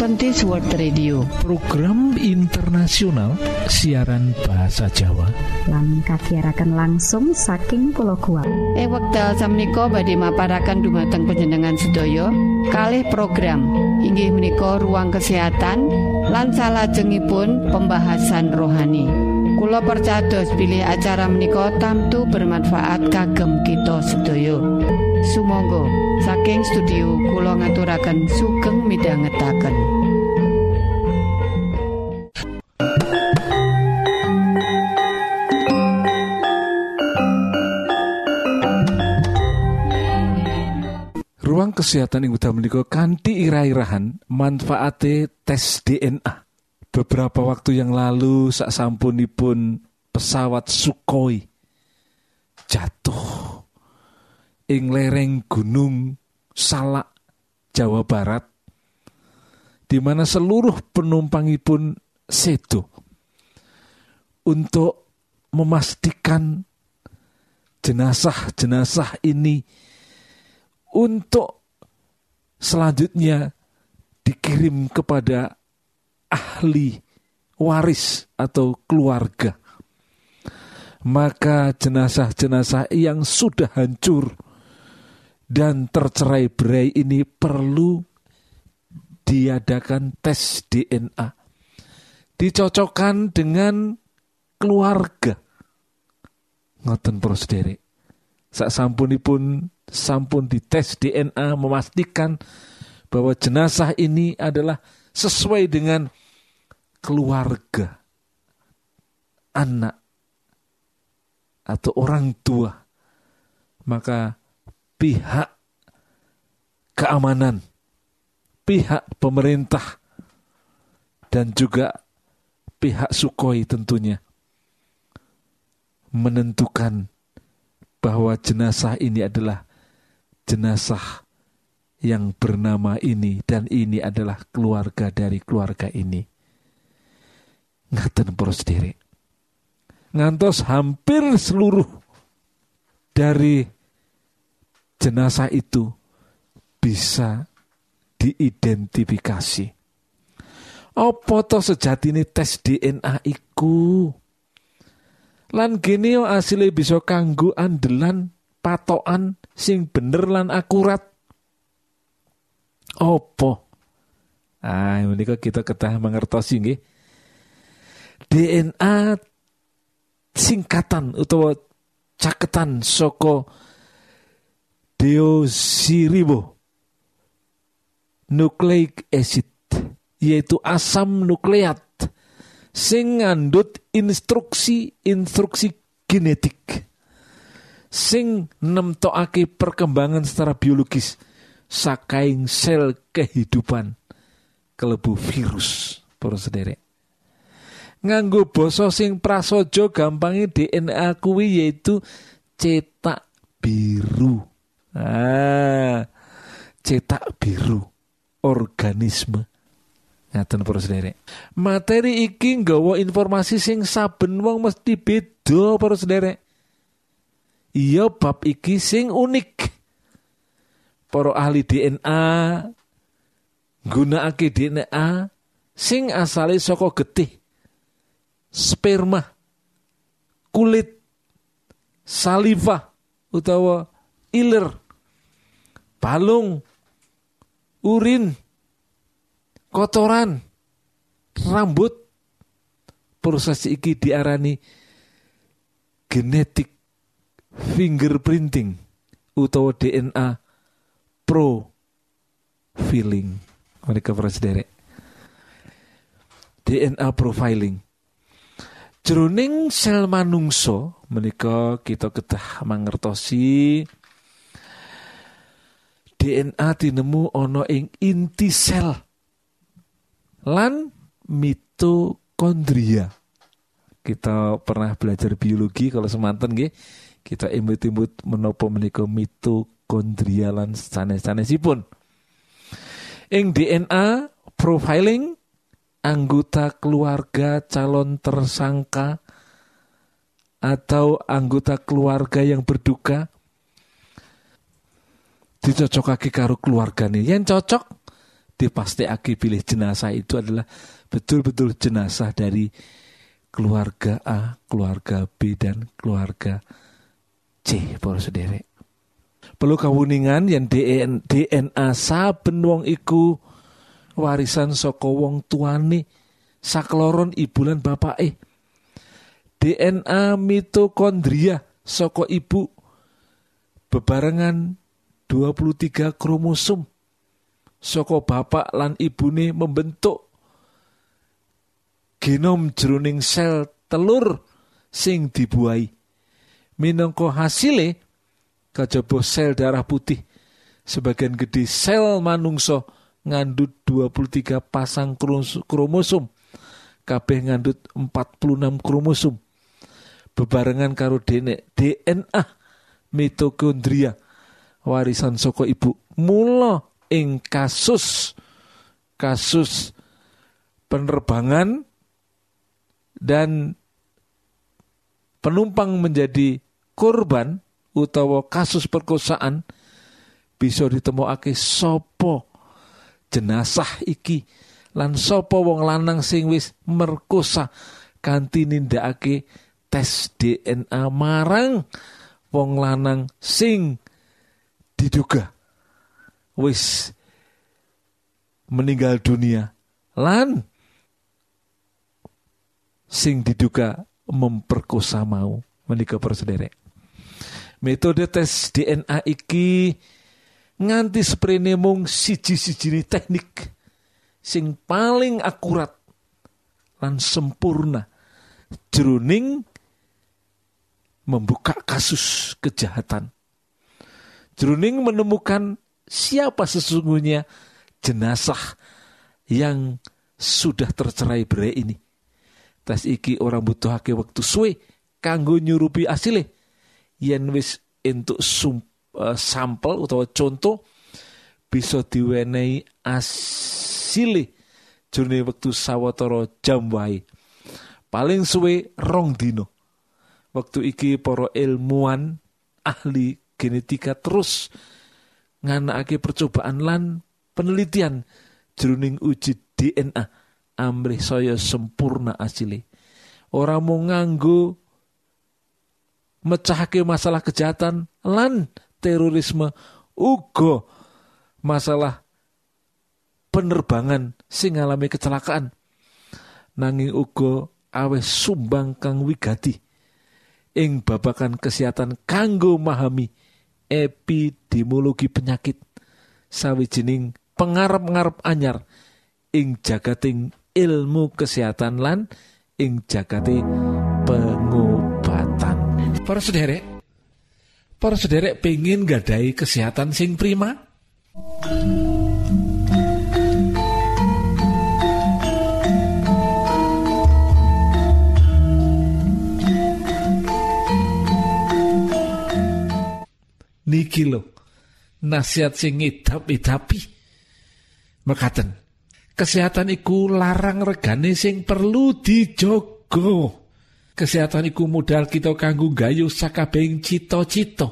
Adventist World Radio. Program internasional siaran bahasa Jawa. Lan kakirakan langsung saking pulau kuat eh wekdal samiko badhe maparakan dumateng penjenengan sedaya. Kalih program inggih menika ruang kesehatan lan salajengipun pembahasan rohani. Kulo percados pilih acara menika tamtu bermanfaat kagem kita sedaya Sumangga. Saking studio Kulo ngaturaken sugeng midhangetaken. Ruang kesehatan yang udah menikah kanti ira-irahan manfaate tes DNA beberapa waktu yang lalu saat sampunipun pesawat Sukhoi jatuh ing lereng gunung Salak Jawa Barat di mana seluruh penumpangipun sedo untuk memastikan jenazah-jenazah ini untuk selanjutnya dikirim kepada ahli waris atau keluarga. Maka jenazah-jenazah yang sudah hancur dan tercerai berai ini perlu diadakan tes DNA. Dicocokkan dengan keluarga. Ngoten prosedere. Sak sampunipun sampun dites DNA memastikan bahwa jenazah ini adalah sesuai dengan keluarga, anak, atau orang tua, maka pihak keamanan, pihak pemerintah, dan juga pihak Sukhoi tentunya menentukan bahwa jenazah ini adalah jenazah yang bernama ini dan ini adalah keluarga dari keluarga ini. Ngaten poros sendiri. Ngantos hampir seluruh dari jenazah itu bisa diidentifikasi. Apa to sejatine tes DNA iku? Lan yo asile bisa kanggo andelan patokan sing bener lan akurat. Opo? Ah, ini kok kita ketah mengertosi nggih. DNA singkatan utawa caketan soko deosiribo nucleic acid yaitu asam nukleat sing ngandut instruksi-instruksi genetik sing nemtokake perkembangan secara biologis sakaing sel kehidupan kelebu virus para sederek. Nganggo basa sing prasojo gampangnya DNA kuwi yaitu cetak biru ah cetak biru organisme Ngaten para sederek. Materi iki nggawa informasi sing saben wong mesti beda para sederek. Iya bab iki sing unik. Para ahli DNA gunakake DNA sing asale saka getih, sperma, kulit, saliva utawa iler, balung, urin, kotoran, rambut. Proses iki diarani genetik fingerprinting utawa DNA profiling. Mereka para sederek. DNA profiling. Jroning sel manungso menika kita ketah mangertosi DNA tinemu ana ing inti sel lan mitokondria. Kita pernah belajar biologi kalau semanten nggih, kita imut-imut menapa menika mitokondria lan sanes-sanesipun. Ing DNA profiling anggota keluarga calon tersangka atau anggota keluarga yang berduka dicocokake karo keluargane yen cocok aki pilih jenazah itu adalah betul-betul jenazah dari keluarga A, keluarga B dan keluarga C, para sederek. Perlu kawuningan yang DNA saben wong iku warisan saka wong tuane sakloron ibulan bapak eh. DNA mitokondria saka ibu bebarengan 23 kromosom. Saka bapak lan ibune membentuk genom jroning sel telur sing dibuai. Minangka hasile kajaba sel darah putih. Sebagian gede sel manungso ngandut 23 pasang kromosom. Kabeh ngandut 46 kromosom. Bebarengan karo DNA mitokondria warisan soko ibu. Mula ing kasus kasus penerbangan dan penumpang menjadi korban utawa kasus perkosaan bisa ditemokake sopo jenazah iki lan sopo wong lanang sing wis merkosa kanthi nindakake tes DNA marang wong lanang sing diduga. Wis. Meninggal dunia. Lan sing diduga memperkosa mau menika persederek metode tes DNA iki nganti sprene mung siji-sijine teknik sing paling akurat lan sempurna jroning membuka kasus kejahatan. Jroning menemukan siapa sesungguhnya jenazah yang sudah tercerai berai ini. Tes iki orang butuh hake waktu suwe kanggo nyurupi asile yen wis entuk uh, sampel utawa contoh bisa diwenehi asile jroning wektu sawetara jam wae. Paling suwe rong dino waktu iki para ilmuwan ahli genetika terus nganakake percobaan lan penelitian jroning uji DNA amrih saya sempurna asile. Ora mau nganggo mecahake masalah kejahatan lan terorisme uga masalah penerbangan sing ngalami kecelakaan. Nanging uga awes sumbang kang wigati ing babakan kesehatan kanggo memahami epidemiologi penyakit. Sawijining pengarep-ngarep anyar ing jagating ilmu kesehatan lan ing jagati pengobatan. Para sederek para sederek pengen gadai kesehatan sing prima niki lho. Nasihat sing ngidap-idapi. Mekaten kesehatan iku larang regane sing perlu dijogo kesehatan iku modal kita kanggo gayu sakabehing cita-cita.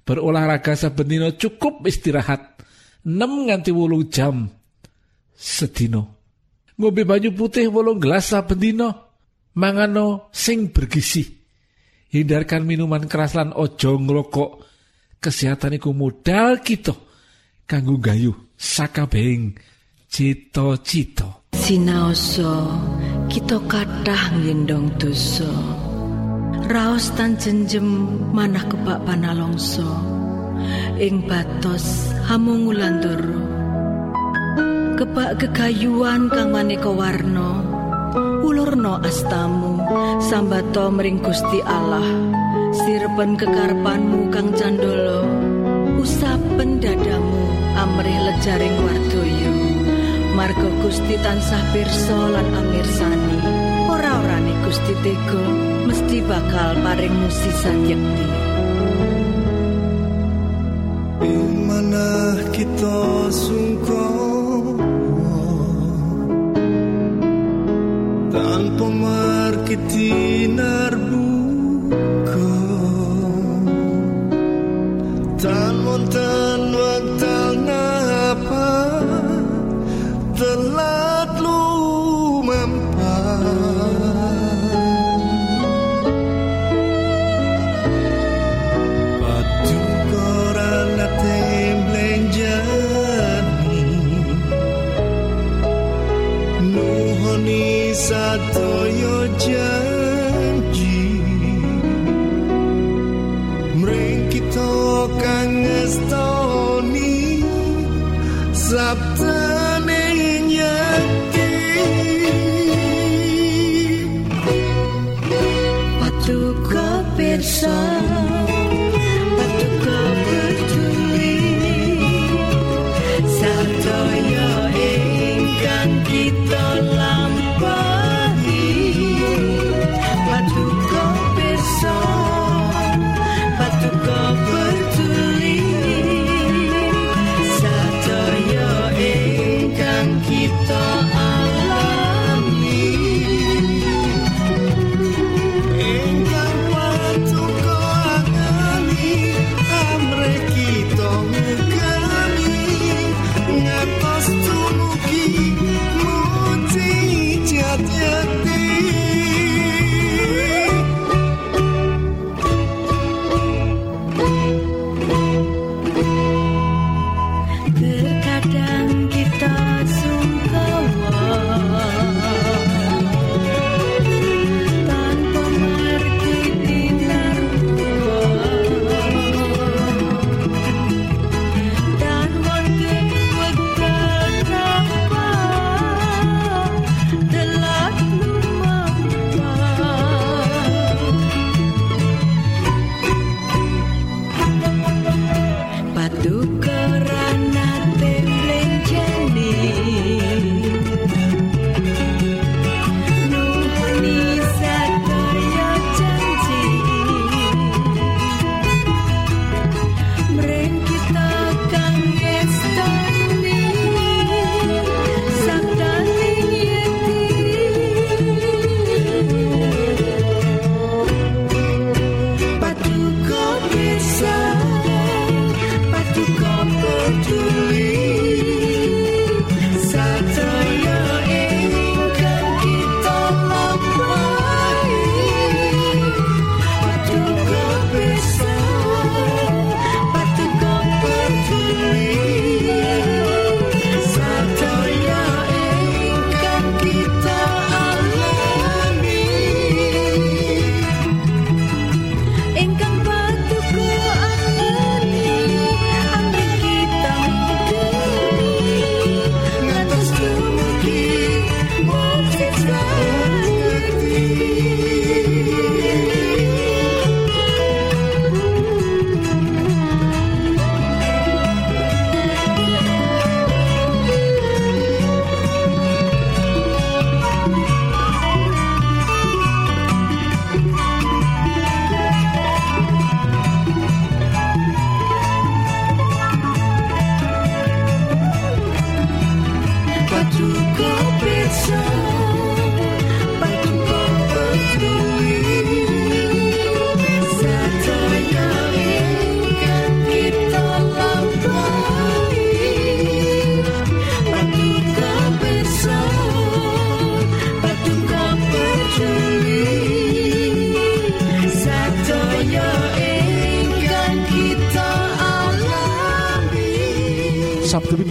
Berolahraga saben cukup istirahat 6 nganti wolung jam sedino ngombe banyu putih wolung gelas saben mangano sing bergizi hindarkan minuman keras lan ojo ngrokok kesehatan iku modal kita kanggo gayu sakabehing cita-cita. Sinaoso kita kathah ngendong dosa. Raos tan jenjem manah kebak panalongso. Ing batos hamungulan doro kebak kegayuan kang maneka warna. Ulurno astamu sambato mring Gusti Allah sirpen kekarpanmu kang candolo. Usapen dadamu amrih lejaring wardoyo. Margo Gusti tansah pirsa lan amirsani. Ora-orane Gusti Tego mesti bakal paring musisat yekti. Mana kita sungkong tanpa markiti narbu Tan montan wektal ngapa telat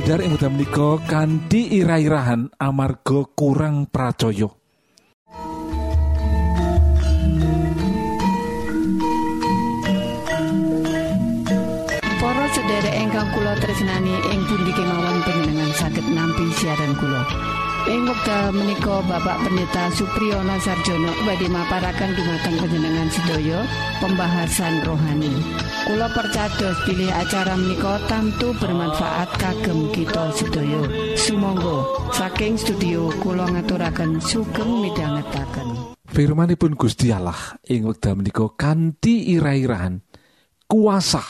Pindar ing wekdal menika kanthi ira-irahan amarga kurang pracaya. Para sedherek ingkang kula tresnani ing pundi kemawon panjenengan saged nampi siaran kula. Ing wekdal menika Bapak Pendeta Supriyono Sarjono badhe maparaken dumateng panjenengan sedaya pembahasan rohani. Kula percados pilih acara menika tamtu bermanfaat kagem kita sedaya. Sumangga saking studio kula ngaturaken sugeng midhangetaken. Firmanipun Gusti Allah ing wekdal menika kanthi ira-irahan kuasa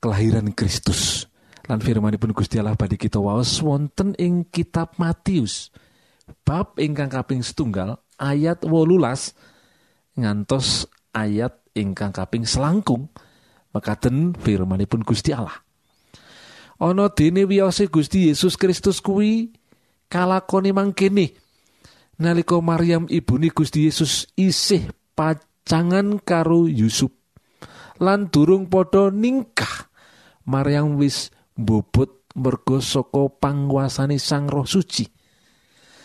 kelahiran Kristus. Lan firmanipun Gusti Allah badhe kita waos wonten ing kitab Matius bab ingkang kaping setunggal ayat wolulas ngantos ayat ingkang kaping selangkung mekaten firmanipun Gusti Allah. ana dene wiyose Gusti Yesus Kristus kuwi kalakone mangkene nalika Maryam ibune Gusti Yesus isih pacangan karo Yusuf lan durung padha ningkah Maryam wis bobot merga saka panguasane Sang Roh Suci.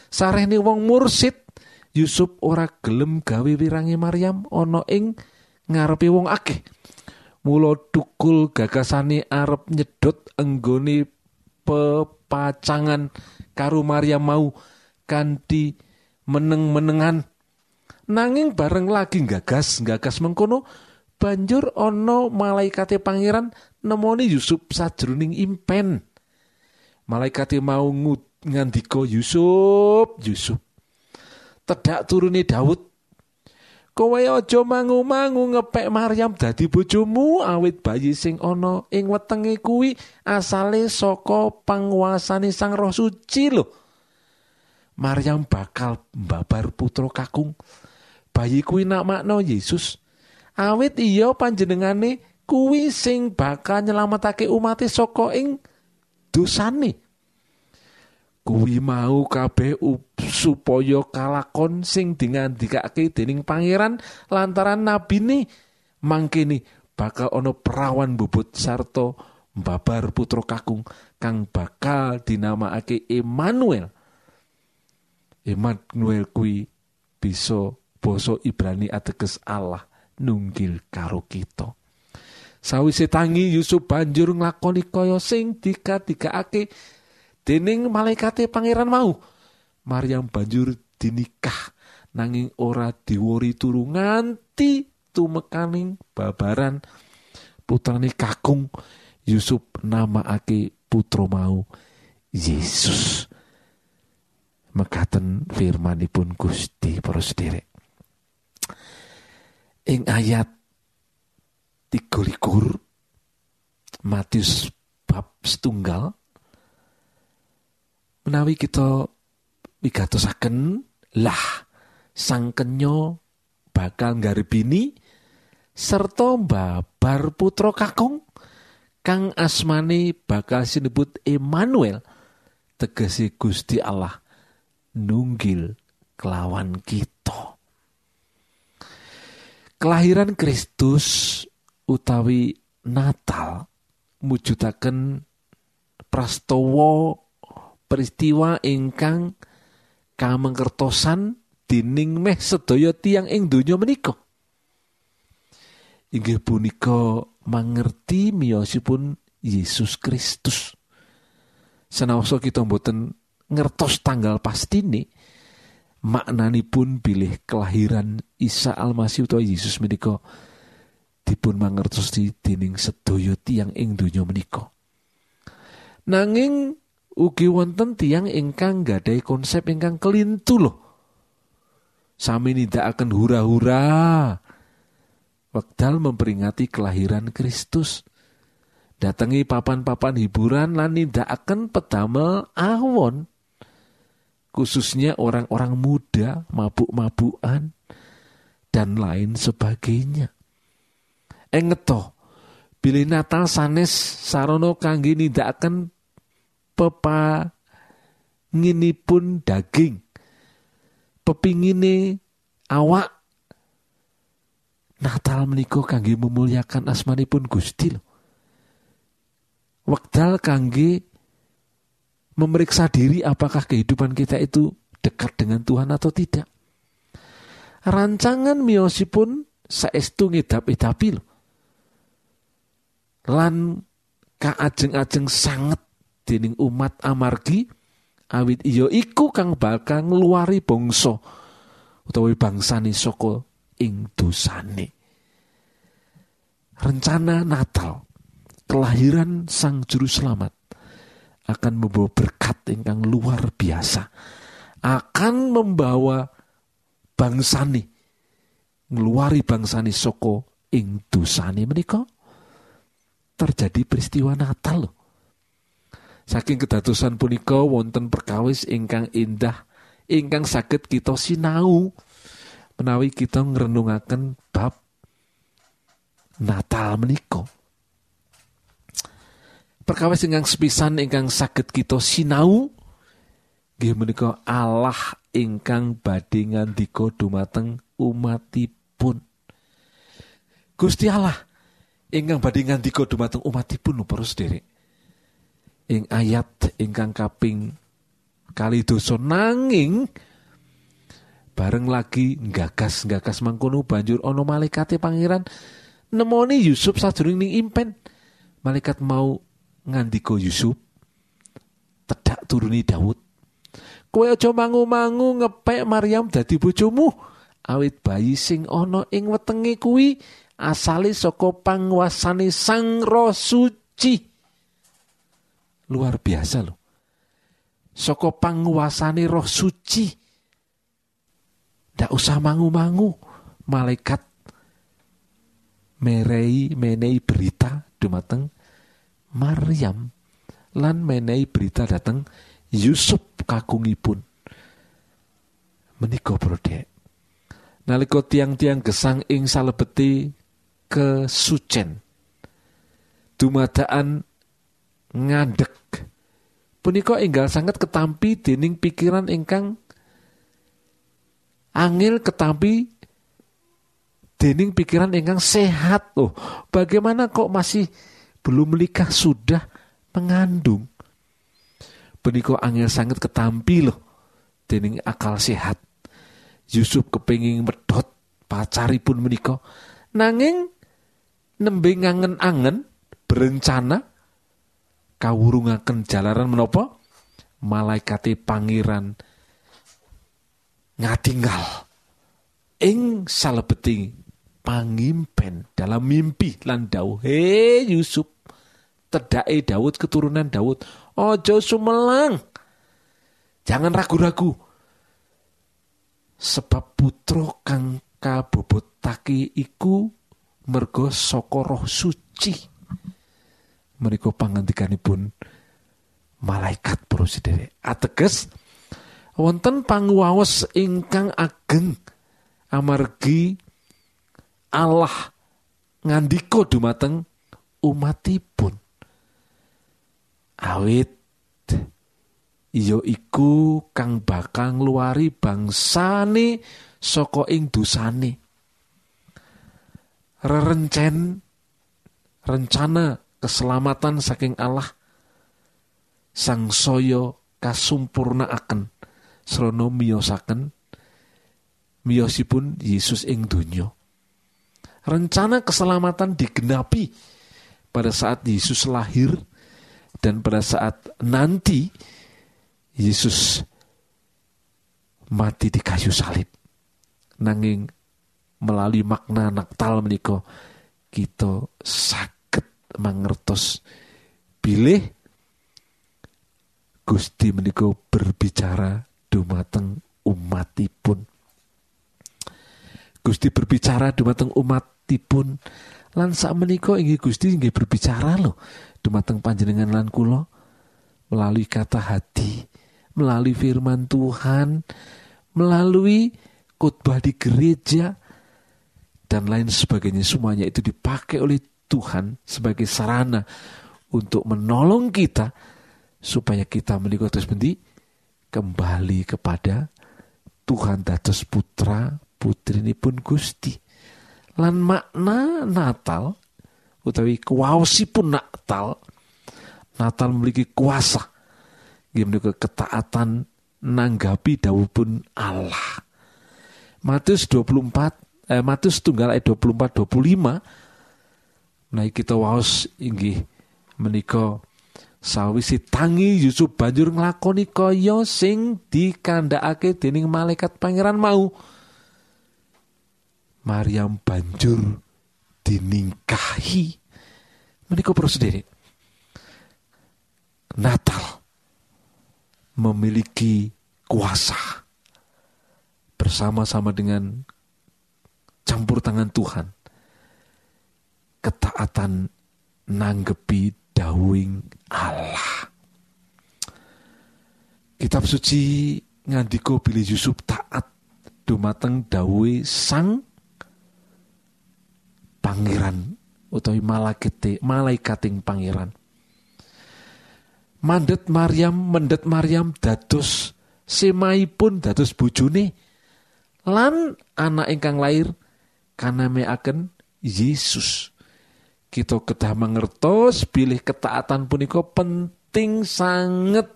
Sarehne wong mursid Yusuf ora gelem gawe wirange Maryam ana ing ngarepe wong akeh. Mula tukul gagasane arep nyedot enggone pepacangan karo Maryam mau kanthi meneng-menengan. Nanging bareng lagi gagas gagas mengkono banjur ana malaikate pangeran nemoni Yusuf sajroning impen. Malaikate mau ngut- ngandika Yusuf Yusuf tedak turune Daud. Kowe aja mangu-mangu ngepek Maryam dadi bojomu awit bayi sing ana ing wetenge kuwi asale saka panguasane Sang Roh Suci lho. Maryam bakal mbabar putra kakung. Bayi kuwi namakno Yesus. Awit iya panjenengane kuwi sing bakal nyelametake umate saka ing dosane. Kuwi mau kabeh up- supaya kalakon sing dingandikake dening pangeran lantaran nabine mangkene bakal ana perawan bobot sarta mbabar putra kakung kang bakal dinamakake Emmanuel. Emmanuel kuwi bisa basa Ibrani ateges Allah nunggil karo kita sawise tangi Yusuf banjur nglakoni kaya sing dikadikake dening malaikate pangeran mau. Maryam banjur dinikah nanging ora diwori turu nganti tumekaning babaran. Putrane kakung Yusuf namaake putra mau Yesus. Mekaten firmanipun Gusti para sederek ing ayat 23 Matius bab setunggal. Menawi kita wigatosaken lah sang kenyo bakal nggaribini serta mbabar putra kakung kang asmane bakal sinebut Emmanuel tegese Gusti Allah nunggil kelawan kita. Kelahiran Kristus utawi Natal mujudaken prastawa peristiwa ingkang kamengkertosan dening meh sedaya tiang ing donya menika. Inggih punika mangerti miyosipun Yesus Kristus. Senaosa kita mboten ngertos tanggal pastine maknanipun bilih kelahiran Isa Almasih utawa Yesus menika dipun mangertosi dening sedaya tiang ing donya menika. Nanging ugi wonten tiang ingkang gadai konsep ingkang kelintu loh. Sami nindakaken hura-hura. Wekdal memperingati kelahiran Kristus. Datangi papan-papan hiburan lan nindakaken pedamel awon. Khususnya orang-orang muda, mabuk-mabukan, dan lain sebagainya. Engeto, bilih Natal sanes sarono kangge nindakaken pepa nginipun daging pepingine awak Natal menika kangge memuliakan asmanipun Gusti lho. Wekdal kangge memeriksa diri apakah kehidupan kita itu dekat dengan Tuhan atau tidak. Rancangan miosipun saestu ngedap-edapi lho. Lan kaajeng-ajeng sanget dening umat amargi awit iya iku kang bakal ngluari bangsa utawi bangsane saka ing dosane. Rencana Natal kelahiran sang juru selamat akan membawa berkat ingkang luar biasa akan membawa bangsani ngeluari bangsani saka ing dosane menika terjadi peristiwa Natal loh Saking kedatusan punika wonten perkawis ingkang indah ingkang saged kita sinau menawi kita ngrenungaken bab Natal menika. perkawis ingkang sepisan ingkang saged kita sinau nggih menika Allah ingkang badhe ngandika dumateng umatipun Gusti Allah ingkang badhe ngandika dumateng umatipun para sederek ing ayat ingkang kaping kali dosa nanging bareng lagi nggagas nggagas mangkono banjur ana malaikate pangeran nemoni Yusuf sajroning ning impen. Malaikat mau ngandika Yusuf tedak turuni Daud kowe aja mangu-mangu ngepek Maryam dadi bojomu. Awit bayi sing ana ing wetenge kuwi asale saka panguasane Sang Roh Suci. Luar biasa loh saka panguasane Roh Suci. Ndak usah mangu-mangu malaikat merei menei berita dumateng Maryam lan menehi berita dateng Yusuf kakungipun menika brodek nalika tiang-tiang gesang ing salebeti kesucen dumadaan ngandek punika enggal sangat ketampi dening pikiran ingkang angil ketampi dening pikiran ingkang sehat. Oh bagaimana kok masih belum menikah? Sudah mengandung. Punika angel sangat ketampi loh dening akal sehat. Yusuf kepingin medot pacaripun menika. Nanging nembe ngangen-angen berencana kawurungaken jalaran menapa? Malaikate pangeran ngatinggal. Ing salebeting pangimpen dalam mimpi lan dawuh he Yusuf tedake Daud keturunan Daud ojo sumelang. Jangan ragu-ragu. Sebab putra kang kabobotake iku mergo saka roh suci. Menika pangandikanipun malaikat para sedherek. Ateges wonten panguwaos ingkang ageng amargi Allah ngandika dumateng umatipun. Awit iya iku kang bakal ngluwari bangsane saka ing dosane rerencen rencana keselamatan saking Allah sang saya kasumpurnaaken srana miyosaken miyosipun Yesus ing donya. Rencana keselamatan digenapi pada saat Yesus lahir dan pada saat nanti Yesus mati di kayu salib. Nanging melalui makna Natal menika. Kita sakit mangertos bilih Gusti menika berbicara dumateng umatipun. Gusti berbicara dumateng umatipun. Lan sak menika inggih Gusti inggih berbicara loh dumateng panjenengan lan kula melalui kata hati melalui firman Tuhan melalui khotbah di gereja dan lain sebagainya. Semuanya itu dipakai oleh Tuhan sebagai sarana untuk menolong kita supaya kita menikah terus kembali kepada Tuhan dados putra putri ini pun Gusti. Lan makna Natal utawi kuwaosipun Natal Natal memiliki kuasa. Gimana ketaatan nanggapi pun Allah. Matius 24 eh, Matius tunggal ayat 24 25 nah kita waos inggih menika sawisi tangi Yusuf banjur nglakoni kaya sing dikandhakake dening malaikat pangeran mau. Maryam banjur diningkahi. Menika sendiri Natal memiliki kuasa bersama-sama dengan campur tangan Tuhan. Ketaatan nanggepi dawing Allah. Kitab suci ngandiko bilih Yusuf taat dumateng dawe sang pangeran utawi malaikate malaikating pangeran. Mandet Maryam mendet Maryam dados semaipun dados bojone lan anak ingkang lair kanameaken Yesus. Kita kedah mangertos bilih ketaatan punika penting sanget.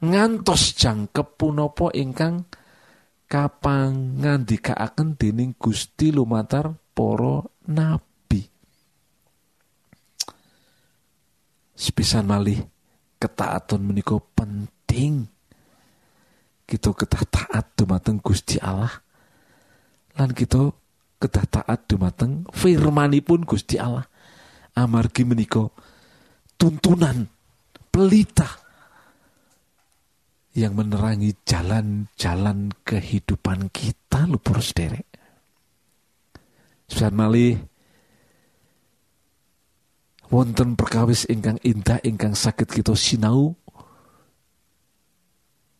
Ngantos jangkep punapa ingkang kapangandikaaken dening Gusti lumatar para nabi. Sepisan malih ketaatan menika penting. Kita kedah taat dumateng Gusti Allah. Lan kita kedah taat dumateng firmanipun Gusti Allah amargi menika tuntunan pelita yang menerangi jalan-jalan kehidupan kita para sederek. Sepisan malih wonten perkawis ingkang indah ingkang sakit kita sinau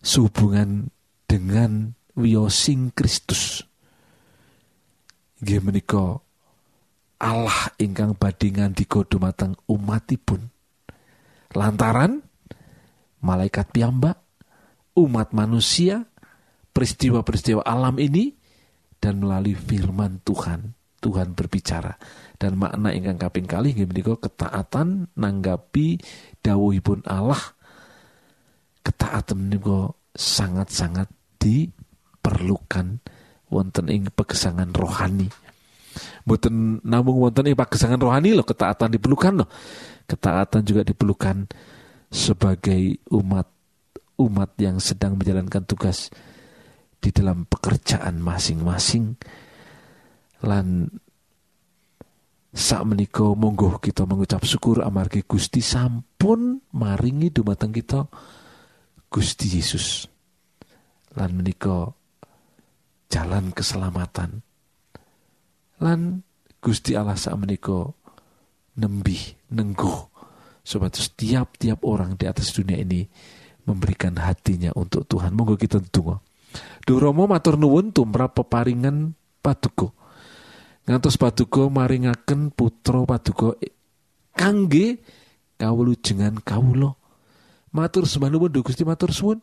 sehubungan dengan wiyosing Kristus. Inggih menika Allah ingkang badhe ngandika dumateng umatipun. Lantaran malaikat piyambak, umat manusia, peristiwa-peristiwa alam ini dan melalui firman Tuhan. Tuhan berbicara dan makna ingkang kaping kali inggih menika ketaatan nanggapi dawuhipun Allah. Ketaatan menika sangat-sangat diperlukan wonten ing pegesangan rohani. Mboten namung wonten ing pagesangan rohani loh ketaatan diperlukan loh. Ketaatan juga diperlukan sebagai umat umat yang sedang menjalankan tugas di dalam pekerjaan masing-masing lan sak menika monggo kita mengucap syukur amargi Gusti sampun maringi dumateng kita Gusti Yesus lan menika jalan keselamatan. Lan Gusti Allah sak menika nembih nengguh supados tiap-tiap orang di atas dunia ini memberikan hatinya untuk Tuhan. Monggo kita tunggu Duh Romo matur nuwun tumrap peparingan paduka. Ngantos paduka maringaken putra paduka kangge kawulujengan kawula. Matur sembah nuwun Gusti matur suwun